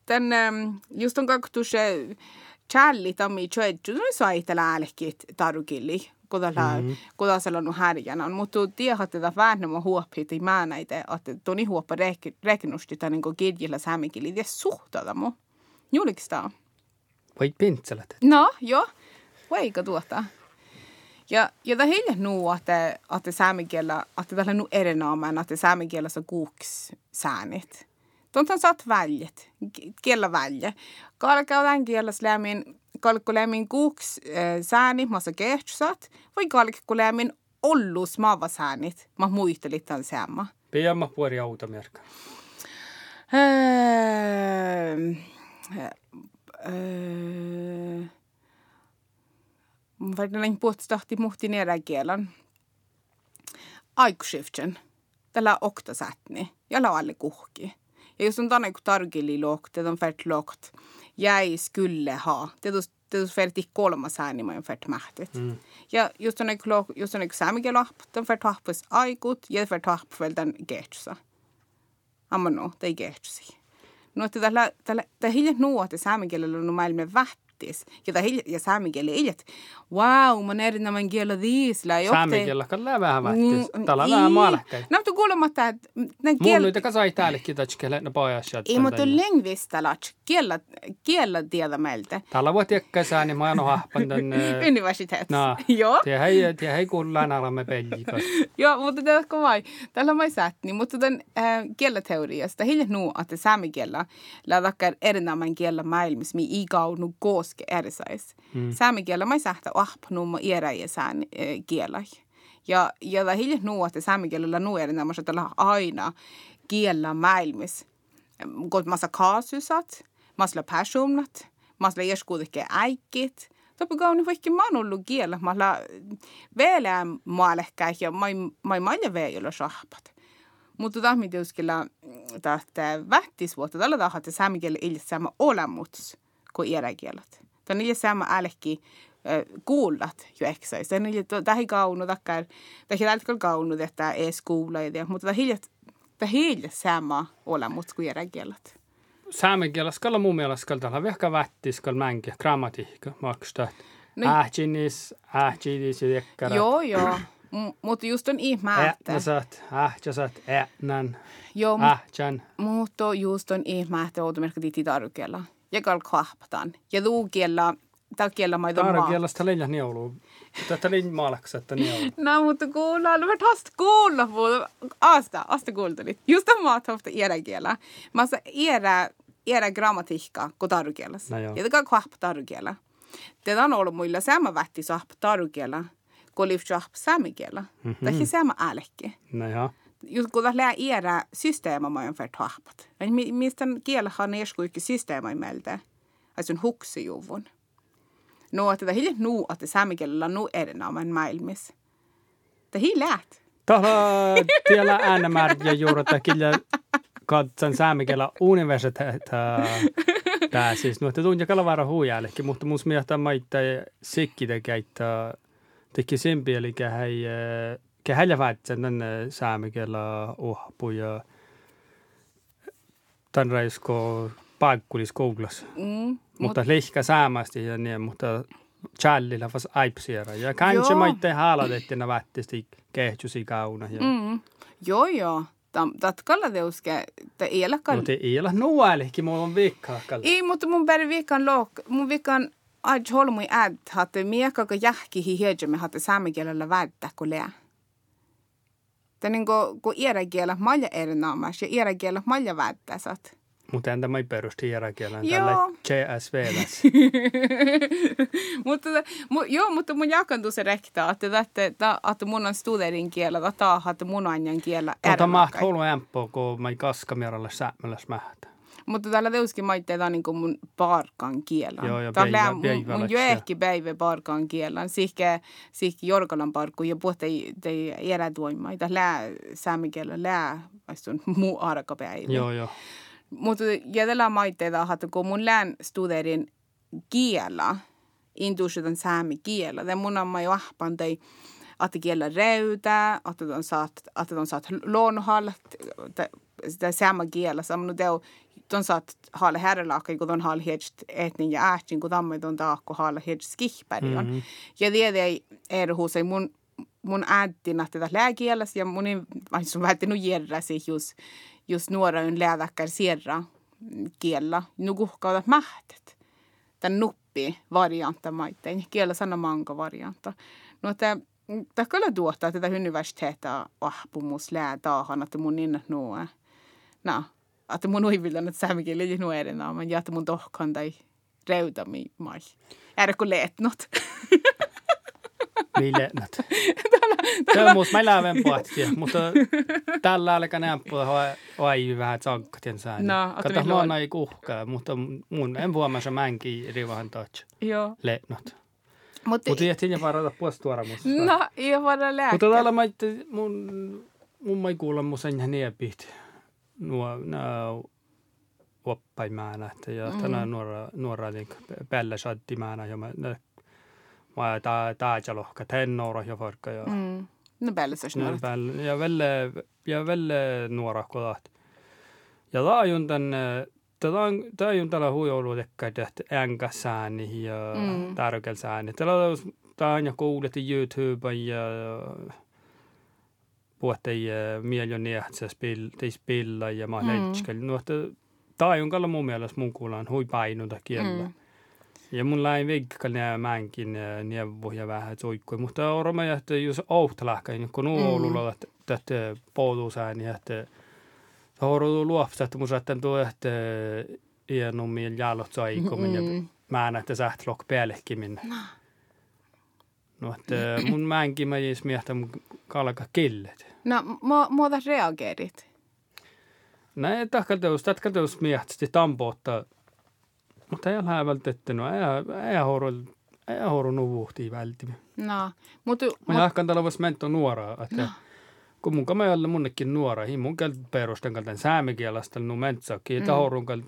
tän, just on kaktus challi tammi tjöitju, no saitella älkit tarukili. Kodalla, mm. kodalla no härjänä, mutta tiedät, että väännemä huoppit ei mä näitä, että toni huoppa reknusti tämän niin kirjillä saamikili, ja suhtada mu. Juliks? Vai pintselät. No, joo. Vaikka tuota. Ja, ja det heille nu että, että saamikielä, että tällä nu erinomaan, että saamikielessä kuuks säänit. Tuontan saat väljet, kiellä välje. Kalkäydään kielessä lämmin, kalkku lämmin kuuks äh, sääni, massa kehtsat, vai kalkku lämmin ollus maava säänit, mä muistelit tämän sama. Piemma puori automerkka. Öö, öö, Varsinainen puhtastahti muhti kielen. Aikuskiften. Tällä oktasätni. Ja alle kuhki. Ja jos on tänne kun tarkili lokt, det on färt lokt. Jag skulle ha. Det är det är färt i kolmas här ni man färt mähtet. Mm. Ja just on klok, just on saamikielahp, den färt hahpus aikut, ja färt hahp väl den getsa. Amma no, det är getsi. No, että tällä, tällä, tällä hiljan nuote saamikielellä on maailman vähtis. Ja hiljan, ja saamikieli ei, että wow, mä näin nämä kielä diisillä. Saamikielä kalla vähän vähtis. Täällä on vähän maalehkäin. No, mutta kuulematta, että Mun kielä... nyt kasai täällekin tatskele ne pajas. Ei, mutta lingvistalla kielä, kielä tiedä meiltä. Täällä voi tiekkä sääni, mä oon hahpan. [LAUGHS] Universitet. No, Joo. tie hei, tie hei kuullaan alamme peljikas. [LAUGHS] Joo, mutta tiedätkö vai? Tällä mä sätni, mutta tämän äh, kielläteoriasta hiljan nu, että saamikielä lähdakään erinämän kielä maailmassa, mi igaunu koske erisais. Mm. Saamikielä mä sähtä ahpanumma iäräjä sään äh, kielä. Ja, ja tämä hiljan nu, että saamikielellä nu erinämän, että aina kielä maailmassa. Kun massa kaasusat, massa personat, massa järskuudikke äikit, Topi kauni vaikka mä oon ollut kielä, mä olla vielä maalehkäi ja mä mä malja vielä sahpat. Mutta tämä mitä uskilla tahte vähtis vuotta tällä tahatte saamikielä ilja sama olemuts kuin iäräkielet. Tämä ilja sama älkki kuullat jo eksäis. Tämä ilja tähän kaunu takkar, tähän älkkäl kaunu että ei skuulla ja mutta tämä hilja tämä hilja sama olemuts kuin iäräkielet. Saamikielä skalla mun mielestä skalla täällä vihka vähtis skalla mänkä grammatiikka maksta. No- Ähjinis, ähjinis ja. Joo, joo. Mutta just on ihme, että... Ähjäsät, ähjäsät, ähnän, Joo, ähjän. Mutta just on ihme, että outomerkki titi tarukella. Ja kal kahpatan. Ja tuu kiellä, tää kiellä maito maa. Tarkielasta leijä niolu. Tätä leijä maalaksa, että niolu. [LAUGHS] No, mutta kuullaan, mä taas kuulla, mutta asta, asta kuultelit. Just on maat hofta iärä kiellä. Mä sa iärä era grammatiikka kuin tarukielas. No joo. ja tämä kuhap tarukiela. Tätä on ollut muilla sama vähti sahp tarukiela, kun liv sahp saamikiela. Mhm. Tämä on sama älekki. No joo. Just kun tämä era systeema mä on färt hahpat. Mistä kielä on eskuikki systeema meiltä. Aisun huksi juvun. No, että hiljat nuu, että saamikielellä on nuu erinomainen maailmassa. Tämä hiljat. Tällä tiellä äänemäärä juuri, että kyllä katson saamikella universiteettä. Tää siis, no, että tuntia kalavara huijällekin, mutta mun mielestä maita sikki tekee, teki simpi, eli hei, cái hay là phải chân nên xa mấy cái là oh bây giờ tän raisko paikkulis kouglas. Mm, mutta mut... lihka saamasti ja niin, mutta challilla fas aipsiera. Ja kanske maitte haalat, että ne vähtisti kehtysi kauna. Ja... Mm. Joo, joo. Tatkalla te uske, että ei ole kal... Mutta ei ole nuolihki, mulla on vikkaa kal... Ei, mutta mun päivä viikkaan look, mun viikkaan Aj holmui ädd, hatte miekka, kun jähkihi hiedjämme, hatte saamikielellä väittää, kun leä. Tämä niin kuin, kun iäräkielä malja erinomaisesti ja iäräkielä malja väittää saat. Mutta entä mä perusti hierarkialan Joo. tällä CSV-läs. [LAUGHS] mutta, mu, joo, mutta mun jakantuu se rektaa, että, että, että, että mun on studerin kielä, että, että mun on kielä Tota maht holu ämpö, kun mä kaskamieralle säämäläs mähtä. Mutta täällä teuskin maitteet on niin kuin mun parkan kielä. Joo, ja Täällä päivä- mun, päivä mun joehki päivä parkan kielä. Sihke, sihke Jorkolan parkku ja puhutte te erätuomaa. Täällä saamikielä lää, vaistun muu arkapäivä. Joo, joo. Mutta jätellä maitteita, että kun mun lään studerin kielä, intuition saami kielä, det mun on mä jo ahpan tai att kielä reuta, att on saat, att on saat luonnohall, sitä sama kielä, samoin teo, ton saat haale herrelaakka, kun ton haale hedst etnin ja äästin, kun tammai ton taakko haale hedst skihpäri on. Mhm. Ja tiedä er huusei mun mun ääntin, että tätä lääkielessä ja mun ei sun vähti järräsi just, just nuora on lääväkkär sierra kiellä. Nu kuhkaudat mähtet. Tän nuppi variantta maitteen. Kiellä sana manga variantta. No että Tämä kyllä tuottaa tätä lää taahan, että mun innet nuo. No, että mun uivillan, että säämikieli ei nuo erinomainen ja että mun tohkan tai reutami mai. Är kun leetnot. Mille nyt. Se on musta, mä lähden pohtia, mutta tällä alkaa nämpua ai vähän tsankkatin sään. No, että Kato, mä on- oon ei kuhkaa, mutta mun en vuoma se mänkin rivahan touch. Joo. Leetnot. Mutta Mutta jätin ja varata puostuora musta. No, ei voida lääkkä. Mutta täällä mä mun, mun mä ei kuulla mun sen niepit. Nuo, oppaimääna, että ja Mm. tänään nuora, nuora niin päällä sattimääna ja mä, ne, mä tää, tää lohka, tennoora ja varkka ja, Mm. No päällä se päällä, ja velle, ja velle nuora kodat. Ja tää on tän, Tätä on, tämä on tällä huijoulu tekkä enkä sääni ja Mm. tärkeä sääni. Tällä on tämä on ja kuulet YouTube ja puhutte miljonia se spil, te spilla ja mä Mm. No, että tämä on kalla mun mielestä mun kuulaan hui painuta kieltä. Mm. Ja mun läin veikkaan nämä määnkin neuvoja vähän soikkui, mutta orma ja että jos ouhtalaakka, niin kun Mm. nuolulla että poutusääni, että Horo luopsa, että mun saattaa tuo, että iänummin jalot saikomin ja Mm. mä näette sähtlok päällekin No, että mun määnkin mä jäis miehtä mun kalka killet. No, mä, mä otan reageerit. Näin tahkalteus, tahkalteus miehtästi tampoutta. Mutta ei ole vältetty, no ei, ei horo, ei horo nuvuhtii välttämättä. No, mutta... Mä jahkan tällä vois mento nuoraa, että kun mun kamajalle munnekin nuora, hi mun kält perustan kalten säämikielasta nu mentsakin, että Mm. horun kalt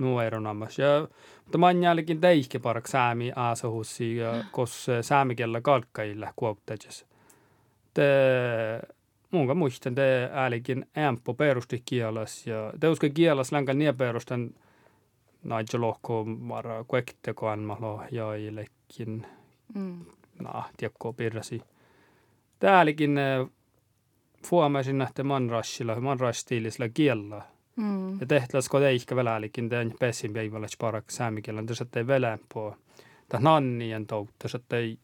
nueronamas. Ja, mutta man jälkin teihki parak säämi aasohussi, ja kos säämikielellä kalkkailla kuoptajas. Te, mun muistan, te äälikin ämppo perusti kielas, ja te uskon kielas länkän nie perustan naitse lohko vara kuekteko anmalo joillekin Mm. nah, tiekko pirrasi. Täälläkin fuomasin, että manrassilla, manrastiilisellä kielellä. Mm. Ja tehtäläs kun teihkä välällikin, tämän pessin päivällä parak säämikielän, tässä ei velään po. Tämä nannien toutta, tässä ei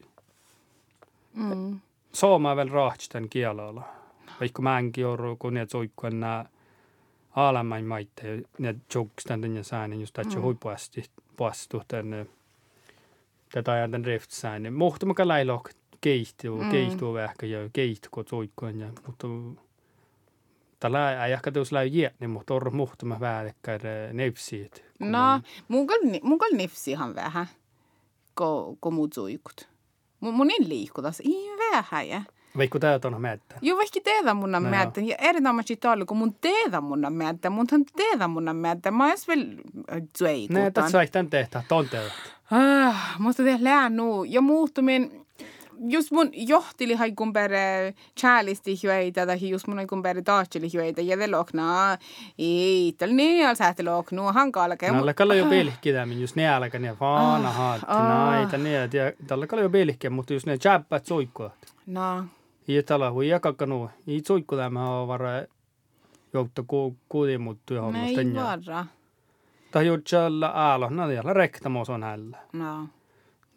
Mm. Soomaa vielä rahtstan kielellä. Vaikka määnkin on, kun ne soikkuan nää alamain maita ja need jokes tämän ja sään just että Mm. huipuasti puastu tämän tätä ajan tämän rift sään mutta mä lailok keihtuu Mm. keihtuu vähän ja keihtuu soikkuun ja mutta tällä ei ehkä tuossa jää niin mutta on muhtuma vähän neipsiit No, mun kyllä, mun kyllä nifsi ihan vähän, kun muut suikut. Mun, mun en liikku tässä ihan vähän, ja. Vaikka tää on määttä. Jo vaikka tehdä mun No joo. määtä, ja erinomaisesti talli, kun mun tehdä mun määtä, mun hän tehdä mun määtä, mä ois vielä suikutan. Ne, tässä tämän tehtä, tonteet. Ah, mutta det lää nu. Ja muuttuminen, just mun johtili haikun per chäälisti hyöitä, tai just mun haikun per taatsili hyöitä, ja loknaa, ei, tällä niin al säätä loknuu, hankala käy. No, kalla jo pelkki tämän, just ne älkä ne vaana haat, näitä ne, ja tällä kalla jo pelkki, mutta just ne jäppät soikkuvat. No, Ja tällä hui jakakanu, ei soikku tämä on vara joutta ku kuudimuttu ja nej hommasten ja. varra. Tai jo tjalla aalo, no jällä rektamos on hällä. No.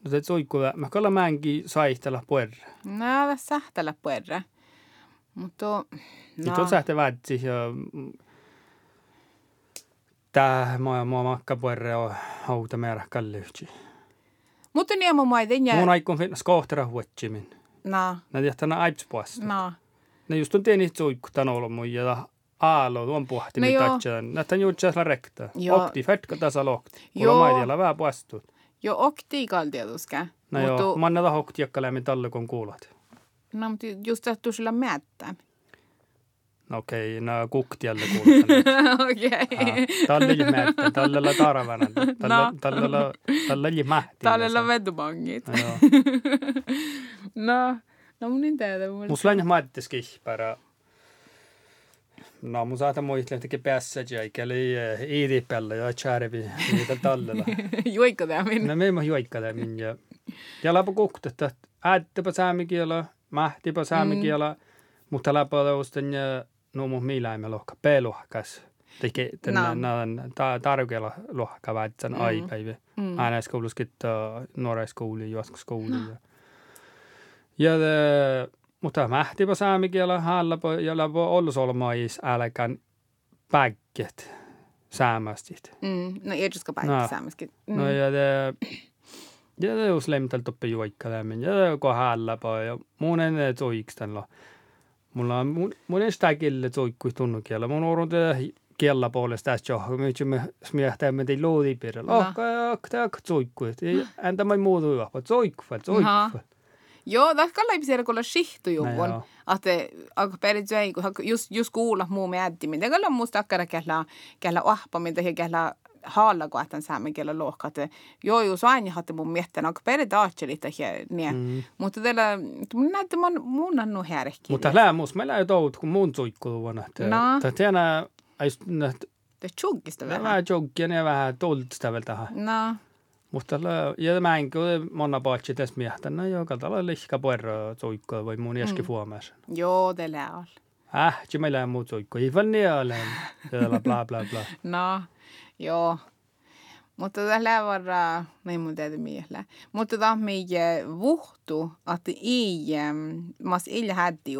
No se soikku, mä kalla mänki saihtella puerre. No, det sähtellä puerre. Mutta, No. no. Tuon sähte väitsi ja tää mua mua makka puerre on hauta määrä kallyyhti. Mutta niin mun maiden ja... Mun aikon finnas kohtera huotsimin. No, Nä tihtänä aips puasta. no. Ne just on tieni soikku tän ollut mun ja aalo tuon puhti No mit joo. tatsan. Nä tän juutsas rekta. Okti fetka tasa lohti. Joo. Kuulla maidilla vähän puastut. ja okti kaltiaduska. No Mutu... joo, manna taho okti jakkalämmin talle kun kuulat. No, mutta just sattuu sillä määttään. No okei, [LAUGHS] okay, [LAUGHS] no kuktialle kuulostelee. okei. Tallilla määttä, tallilla tarvana, tallilla, tallilla, tallilla mähti. Tallilla vedumangit. [LAUGHS] no, no mun ei tiedä. Musta lähinnä maattis kihpärä. No mun saata muistaa teki päässä ja ikäli iidipellä ja tjärvi niitä tallella. [LAUGHS] Juikko tää minä. No me emme juikkada min ja ja läpä kukta, että äättipä saamikielä, mähtipä saamikielä, mutta läpä lausten ja no mun miläimme lohka peluhkas. Teki No. ta tarkella lohka väitsän aipäivä. Äänäiskouluskin nuoreiskouli, juoskoskouli. Ja, ja mutta mähtipä saamikielä häällä ja läpä ollusolmais älkän päkket säämästit. Mm. No, ei just No. päättää säämäskin. Mm. No ja det ja det jos lemtelt uppe juikkalemmin ja det ko hällä på ja mun en toikstella. Mulla on mun mun sitä kille tunnu kiellä. Mun on te kiellä puolesta tässä jo. Me smiehtä me luodi pirellä. No. Oh, ka ka ka toikku. Ei entä mai muuta jo. Toikku, toikku. Joo, tähkälläipi siellä kun shihtu juvun. No, att aga päris jäi, kun just, just kuulla muu me äiti, mitä kyllä musta akkara kella, kella ahpa, mitä kella haalla kun ähtän saamen kielellä lohka. Että joo, jos aina hatte mun miettän, onko peri taatselita ne. Mm. Mutta teillä, mun näette mun mun annu härki. Mutta lää muus, mä lää tout, kun mun suikku vuonna. No. Tää tiedä, ei nähtä. Tää chuggista vähän. Vähän chuggia, ne vähän toltista vielä tähän. No. Mutta en kyllä monna paitsi tässä miehtänä, joka tällä lihka puerra soikkoa vai mun jäski fuomas. joo, det lär all. Äh, se meillä on muut soikkoa. Ei vaan ne ole. Ja bla bla bla. [LAUGHS] No, joo. Mutta tällä varra, ei mun tiedä miellä. Mutta tämä on meidän vuhtu, että ei, mas illa hätti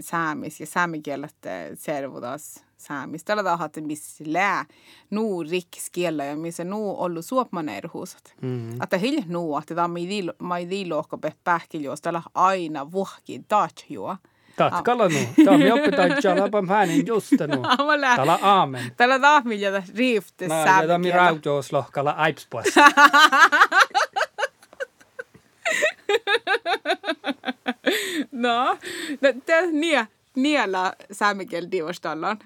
saamis ja saamikielet servudas saamis. Tällä tavalla, että missä lää nuu rikskiellä ja missä nuu ollut suopmaneerhuusat. Mm. Että hilja nuu, että tämä on meidän lohko pähkiljuus, tällä aina vuhki taatjuo. Taat kala nu. Tämä me opitaan jalapam hänen just nu. [LAUGHS] Amala. Täällä aamen. Tällä taas millä riifti No, ja tämä mi rautos lohkalla aipspuas. [LAUGHS] No, no te nie, niellä saamikielä divostallaan.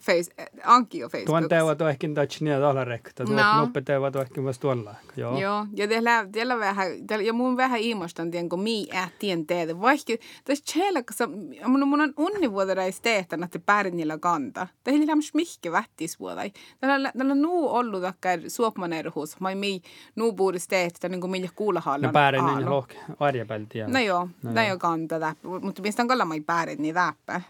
Face, Anki on Tuon Facebookissa. teevat on ehkä touch niin tällä rekta. Tuon No. noppe teevat on ehkä myös tuolla. Joo. Joo, ja teillä, teillä vähän, teillä, ja mun vähän iimostan tien, kun mii ähtien teitä. Vaikka tässä tjälkassa, mun, mun on unnivuoterais tehtävä, että pärinillä kanta. Teillä on smihke vättisvuotai. Tällä, tällä on nuu ollut takkar suopmaneerhuus. Mä mii nuu puhudis tehtävä, niin kuin millä kuulahallan. No päärin niin lohk. Arjapelti. No joo, No no joo. kanta täppä. Mutta mistä on kalla mai päärit niin täppä.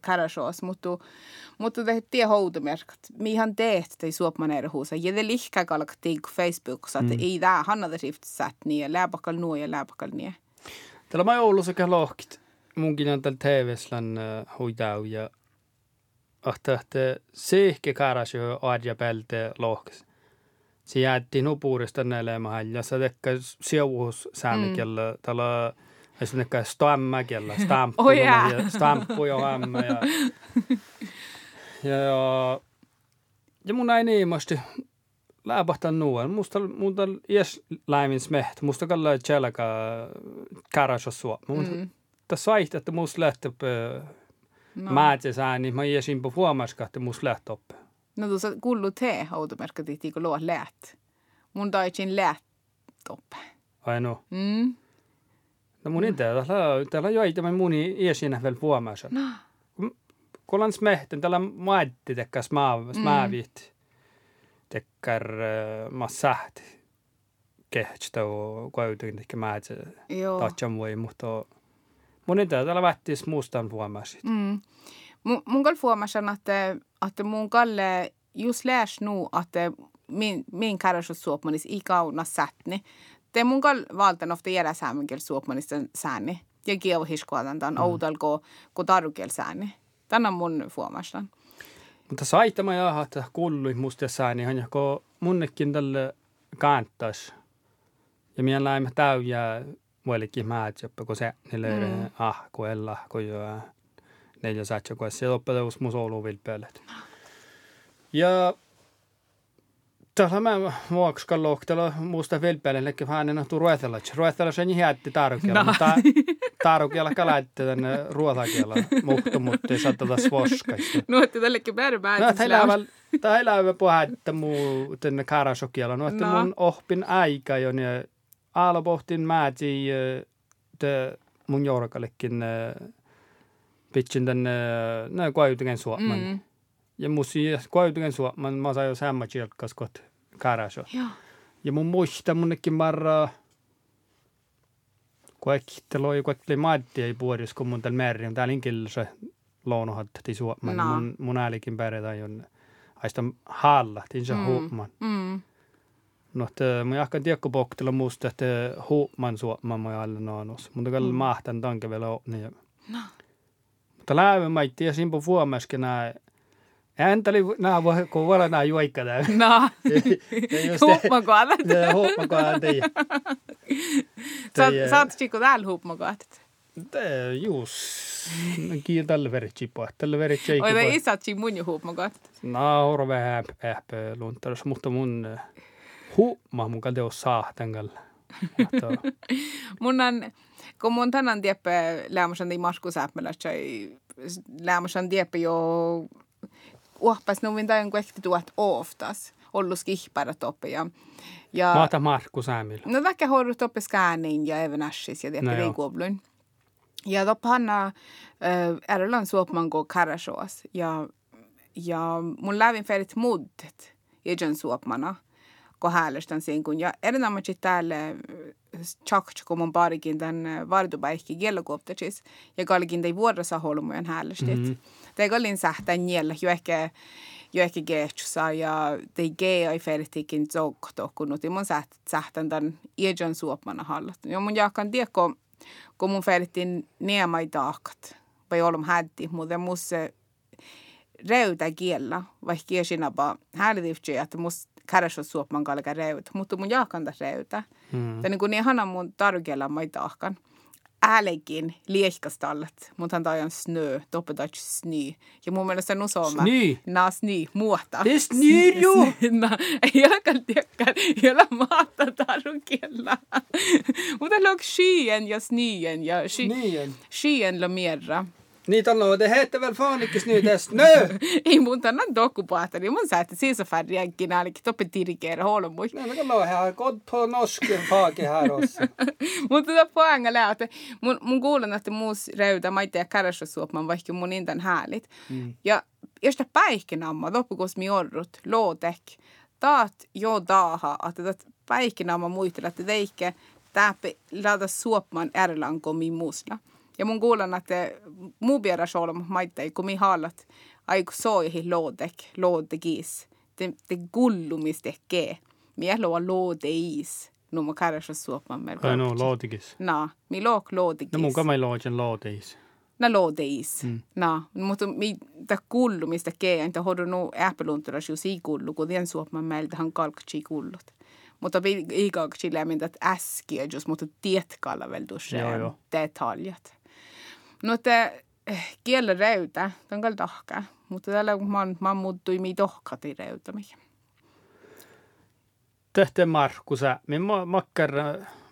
Karashoos, mutta tie houtumerkat. Mihan teet tei suopmaneerhuusa. Ja det lihkä kalk tiik Facebook, så att ei tää hannada rift sat niin läpakal nuo ja läpakal niin. Täällä mä Oulussa lohkit. Munkin on täällä TV-slän hoitau ja että että sihki karas jo adja pelte lohkas. Se jäätti nupuurista nälemään ja se tekkä siuhus säännökellä tällä esimerkiksi stammäkellä, [LAUGHS] stamppu, Oh, ja stamppu jo hämmä ja, ja, ja, [LAUGHS] ja mun näin niimosti läpahtan nuon. Musta muuta ies läimin smeht. Musta kalla tjelka karas sua. Mun Mm. tässä vaihtaa, että musta lähtee No. Määtse sään, niin mä jäsin på huomaska, että musta lähtee oppe. No tuossa kullu tee automerkka tihti, kun luo läät. Mun taitsin läät toppe. Ai no. Mm. No mun inte, täällä, täällä on joita muni jäsinä vielä huomassa. No. Kun olen smehten, täällä maatti tekkä smaavit. Tekkär mä sähti. Kehtstä on kuitenkin tekkä määtse. Joo. Tatsan voi, mutta mun inte, täällä vättis muustan huomassa. Mm. Mun, mun kall huomasin, että, että mun kalle just lärs nu, että min, min karasjus suopmanis i kauna sättni. Mun kall valtan ofta järä säämenkel suopmanisten sääni. Ja kievo hiskoadan tämän mm. outal ko, ko tarukel sääni. Tänä on mun huomasin. Mutta saitama jaha, että kuului musta sään, niin kun munnekin tälle kantas. Ja minä läimme täyjää muillekin määt, jopa kun se niille mm. ah, kun ella, kun jo neljä kun se oppetus mun soulu vilpelet. Ja Tällä mä vuoksi kallohtella muusta vilpeelle, että hänen on ruotella. Ruotella se niin jätti tarukella, No. mutta [LAUGHS] tarukella kalaitte tänne ruotakielä, mutta mutta ei saata taas voskaista. No, että tällekin päivä No, että heillä on heillä on puhetta muu tänne karasokialla. No, että No. mun oppin aika jo, niin alopohtin määti mun jorkallekin pitsin tänne, no, kuitenkin suoman. Mm. Ja musi kuitenkin suoman, mä sain jo samma kilkkas kot karaso. Joo. Ja mun muista munnekin marra, kaikki loi kaikki maatti ei puodis, kun mun tällä määrin, täällä inkillä se lounohatti suoman. No. Mun, mun äälikin pärjätään jonne. Aista halla, tin se Mm. huuman. Mm. No, että mä jahkan tiekko poktella musta, että huuman suoman mä alle. Mutta kyllä Mm. mm. mahtan tanke vielä on. Niin. No. Mutta läivä mä ei tiedä simpo vuomaskin Antalli na wa ko wala na yu aika da. Na. Ihopmagoandet. Ihopmagoandet, ja. Så, är, så att tycker du allihopmagoandet? Det, juus. Kiin tällä verran puhut. Tällä verran puhut. Oi, ei saa siin äh, mun ihopmagoandet. Na, horo vähän äppä luntaras, mutta mun huuma mun kade on saa tängällä. [LAUGHS] mun on, kun mun tänään tiedä lämmäsen, niin maskusäpmällä, lämmäsen tiedä jo uohpas nuvin tai jonkun ehti tuot oftas. Ollut skihpärä toppe ja, ja Maata Markku Sämillä. No vaikka hoidut toppe skäänin ja even ashis ja tieppe No joo. reikuobluin. Ja toppe hanna äh, ärlän suopman go karashoas ja, ja mun lävin ferit muddet iän suopmana ko häälestän siinä kun ja erinomaisesti täällä tjakt kun mun parikin tämän vardupäihki kielokoptacis ja kallikin tei vuorossa holmujen häälestit. Mm-hmm. Tei kallin sähtän niellä jo ehkä jo ehkä gehtsa ja tei gei ei fertikin zokto kun nuti mun säht, sähtän tämän iän suopmana hallat. Ja mun jaakan tiekko kun mun fertin niemai taakat vai olum hätti, mutta musta reuta kiellä, vaikka kiesinapa häälityyppiä, että musta kärjessä suopman kalka reuta, mutta mun jaakanta reuta. Mm. Ja niin kuin ihana mun tarkiella mai tahkan. Äälekin liehkastallat, mutta hän tajan snö, toppetach snö. Ja mun mielestä nu sooma. Snö? Na snö, muota. Det är snö ju! Ei kaltiakaan, ei ole maata tarkiella. mutta låg skyen ja snöen ja sky, skyen la mera. Niitä on, väl fan inte snö, det är snö! Ei mun tänään dokupaata, niin mun säätä siis färjänkin ainakin toppe tirikeera holmui. Nej, men kolla här, god på norsken fake här också. Mutta tota poängä että mun, mun kuulen, että muus reuta maita ja kärsäsuopman vaikka mun intan häälit. Mm. Ja josta päihkinamma, loppukus mi orrut, lootek, taat jo daaha, että tätä päihkinamma muistella, että teikke täppi laata suopman ärlanko mi muusla. Ja mun kuulen, että muu biera solma maita, kun mi haalat, aiku soihi loodek, loodekis. Te, te gullumisteke. Mi luo loodeis. No mä kärsäsuopman meillä. Ai no, lootikis. No, mi look loodikis. No mun kamai loodjan looteis. na lodeis. Mm. Na, mutta mi ta kullu mistä keen, ta hodu no äppelunturas ju si kullu, kun den suopma meiltä han kalkchi kullut. Mutta igaksi lämmin, että äskiä, jos mutta tietkalla vielä tuossa detaljat. No te kielen räytä, tämä on kyllä tahka, mutta täällä man, man muuttui mi tohkati räytä mihin. Tehtä Markusa, minä makkar,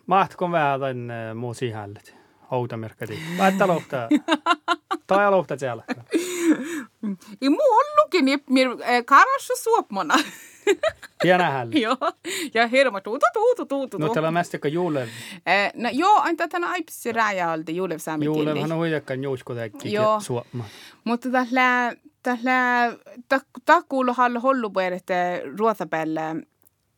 mahtkon vähän tämän muu sihället, houtamerkkati. Päättä lohtaa. [LAUGHS] Tai aloittaa siellä. I muu ollutkin, niin karassu suopmana. [LAUGHS] Pienä hällä. [LAUGHS] joo, ja hirma tuutu, tuutu, tuutu. No mest joka juulev. Eh, no joo, aina tänä aipsi rääjältä juulev saami Juulevhan on huijakkaan juusko täkki suopma. Mutta tällä, tällä, ta kuulu halla hollupuer, että ruotapelle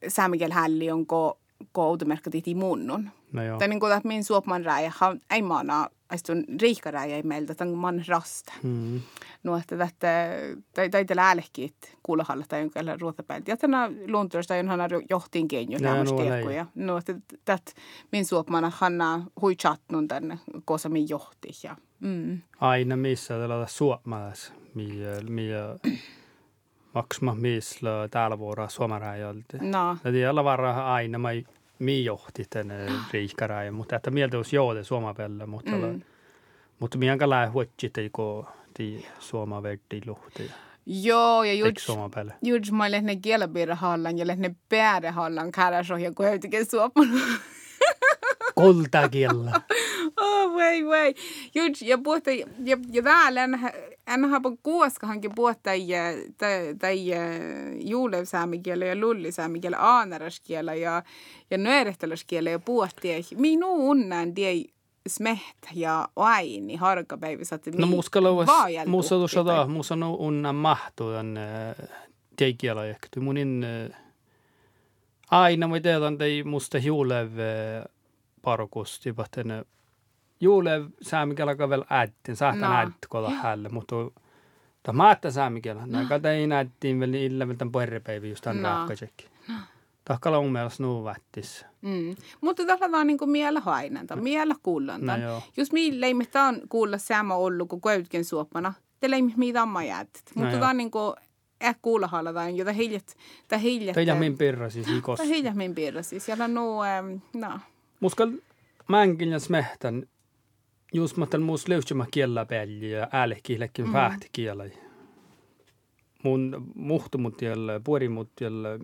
saamikel hälli on ko, ko outomerkkatit i munnun. No joo. Tai niin kuin, että min suopman rääjä, ei maana, aistun riikkaräjä ei meiltä, tämän man rasta. Mm. No, että tätä, tai, tai tällä äälehkin, että kuulahalla tai jonkin ruotapäältä. Ja tänä luontoista on hana johtiin kenjo näämästä tiekkuja. No, että tät min suopmana hanna hui chatnun tänne, kosa min johti. Ja, mm. Aina missä tällä suopmalas, miä, miä maksma missä täällä vuoroa suomarajalta. No. Ja tiellä varra aina mai mi johti tänne riikkaräjä, mutta että mieltä olisi joode suomapelle, mutta mm. mutta minkä lähe huotsit, eikö ti suoma verti luhti. Joo, ja juuri juuri mä olen ne kielabirhallan ja ne päärehallan kärasro ja kuitenkin suoman. Kultakiellä. [LAUGHS] oh, voi, voi. Juuri, ja puhuta, ja, ja täällä en, en haapa kuoskahankin puhuta tai, juulevsäämikielä ja lullisäämikielä, aanaraskielä ja, ja nöörehtelyskielä ja puhuttiin. Minun unnen tiei smehtä ja aini harkapäivissä. No muska lauas, musta tuossa da, musta no unna mahtuan teikiala ehkä. Munin aina mä tiedän, että musta juulev parkusti, että juulev saamikielä vielä äittin, saattaa äitti kolla hälle, mutta Tämä maatta saamikielä. Näitä ei näyttiin vielä illa vielä tämän puherrepäivä just tämän rahkasekki. Tahkalla on mielestä nuu vättis. Mm. Mutta tällä on niin miellä hainanta, miellä kuullanta. No Jos meillä ei mitään kuulla sama ollut kuin käytkin suopana, teillä ei mitään amma jäätit. No Mutta tämä on niin kuin eh kuulla halataan, jota hiljat, tai hiljat. Teidän min pirra siis ikos. Tai hiljat min pirra siis, siellä on nuu, no. Muskal mänkin ja smehtän, just mä tämän muus löytymä kiellä peli ja äälehkiillekin mm. vähti kiellä. Mun muhtumut jälle, puorimut jälle,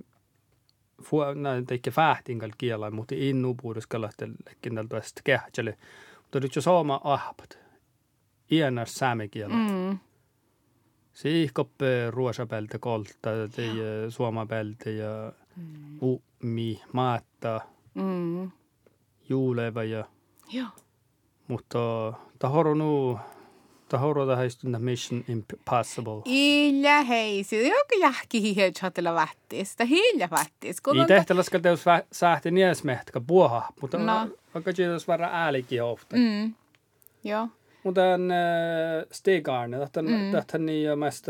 näin teikke fähtinkal kielä, mutta innu puhuduskalla tällä tuosta kähtselle. Mutta nyt jo saama ahpat. Ienas sääme kielä. Mm. Siihkoppe ruosapeltä kolta, tei suomapeltä ja mm. ummi, maatta, Mm. juuleva ja... Joo. Mutta tahoro nu, tahoro da Mission Impossible. Illa hei, se on joku jahki hihe chatella vättis, tai hilja vättis. Ei tehtävä ska teus sähti niesmehtka puoha, mutta No. vaikka kiitos varra äälikin ofta. Mm. Joo. Mutta en Stig Arne, tähän Mm. tähän niin ja mest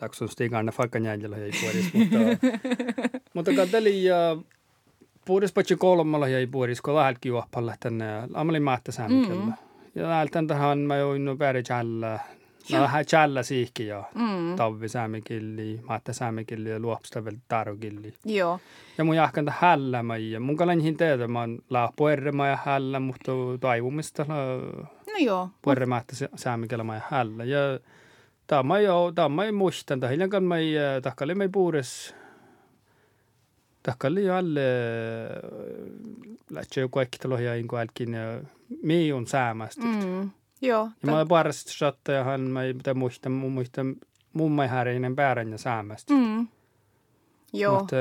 Laksun Stig Arne fakka jäljellä ei puolis, mutta [LAUGHS] mutta katseli ja puolis patsi kolmalla ei puolis, kun lähelki juoppalla tänne amali maatta sämkellä. Mm. Ja läheltän tähän mä join päri challa. No vähän challa siihki ja Mm. tavvi säämikilli, maatta säämikilli ja luopsta vielä tarukilli. Joo. Ja mun jahkan ta hällä ja mun kalan teetä, mä oon laapu errema ja hällä, mutta taivumista No joo. puerrematta saamikella ja hällä. Ja tämä jo, tämä ei muistan, tämä hiljan kan ei, tahkali ei puures, tahkali jo alle, lähtsä jo kaikki talo ja älkin, ja mi on säämästä. Mm. Joo. Ja mä olen parasta satta ja hän, mä ei pitää muistaa, mun muistan, mun mai häärinen päärän ja säämästä. Mm. Joo. Mutta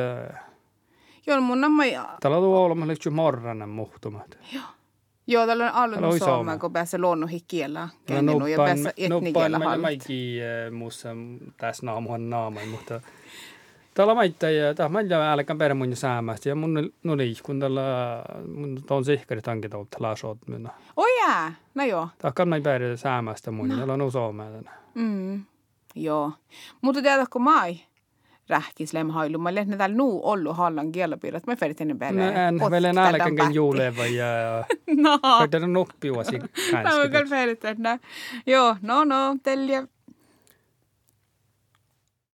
Joo, mun on mai... täällä on ollut lyhtsy morranen muhtumat. Joo, tällä on alun saama, kun pääsee luonnonhikielä. Ja Kenninu ja pääsee etnikielä mä hallit. mäkin muussa tässä naamuhan naamai, mutta täällä maittaa ja tää mä ja älkään perä mun säämästä ja mun no liikun tällä mun on sihkari tankit ollut laasot minä. Jää, no joo. Tää kann mä perä säämästä mun, ja on osa tänä. Mm. Joo. Mutta tiedätkö mai? rähkis lem hailu. Mä lehne täällä nuu ollut hallan kielopirrat. Mä ennen päälle. No, en vielä nälkänkin juuleva ja [LAUGHS] No. färdit noppiuasi Mä voin kyllä että Joo, no no, telje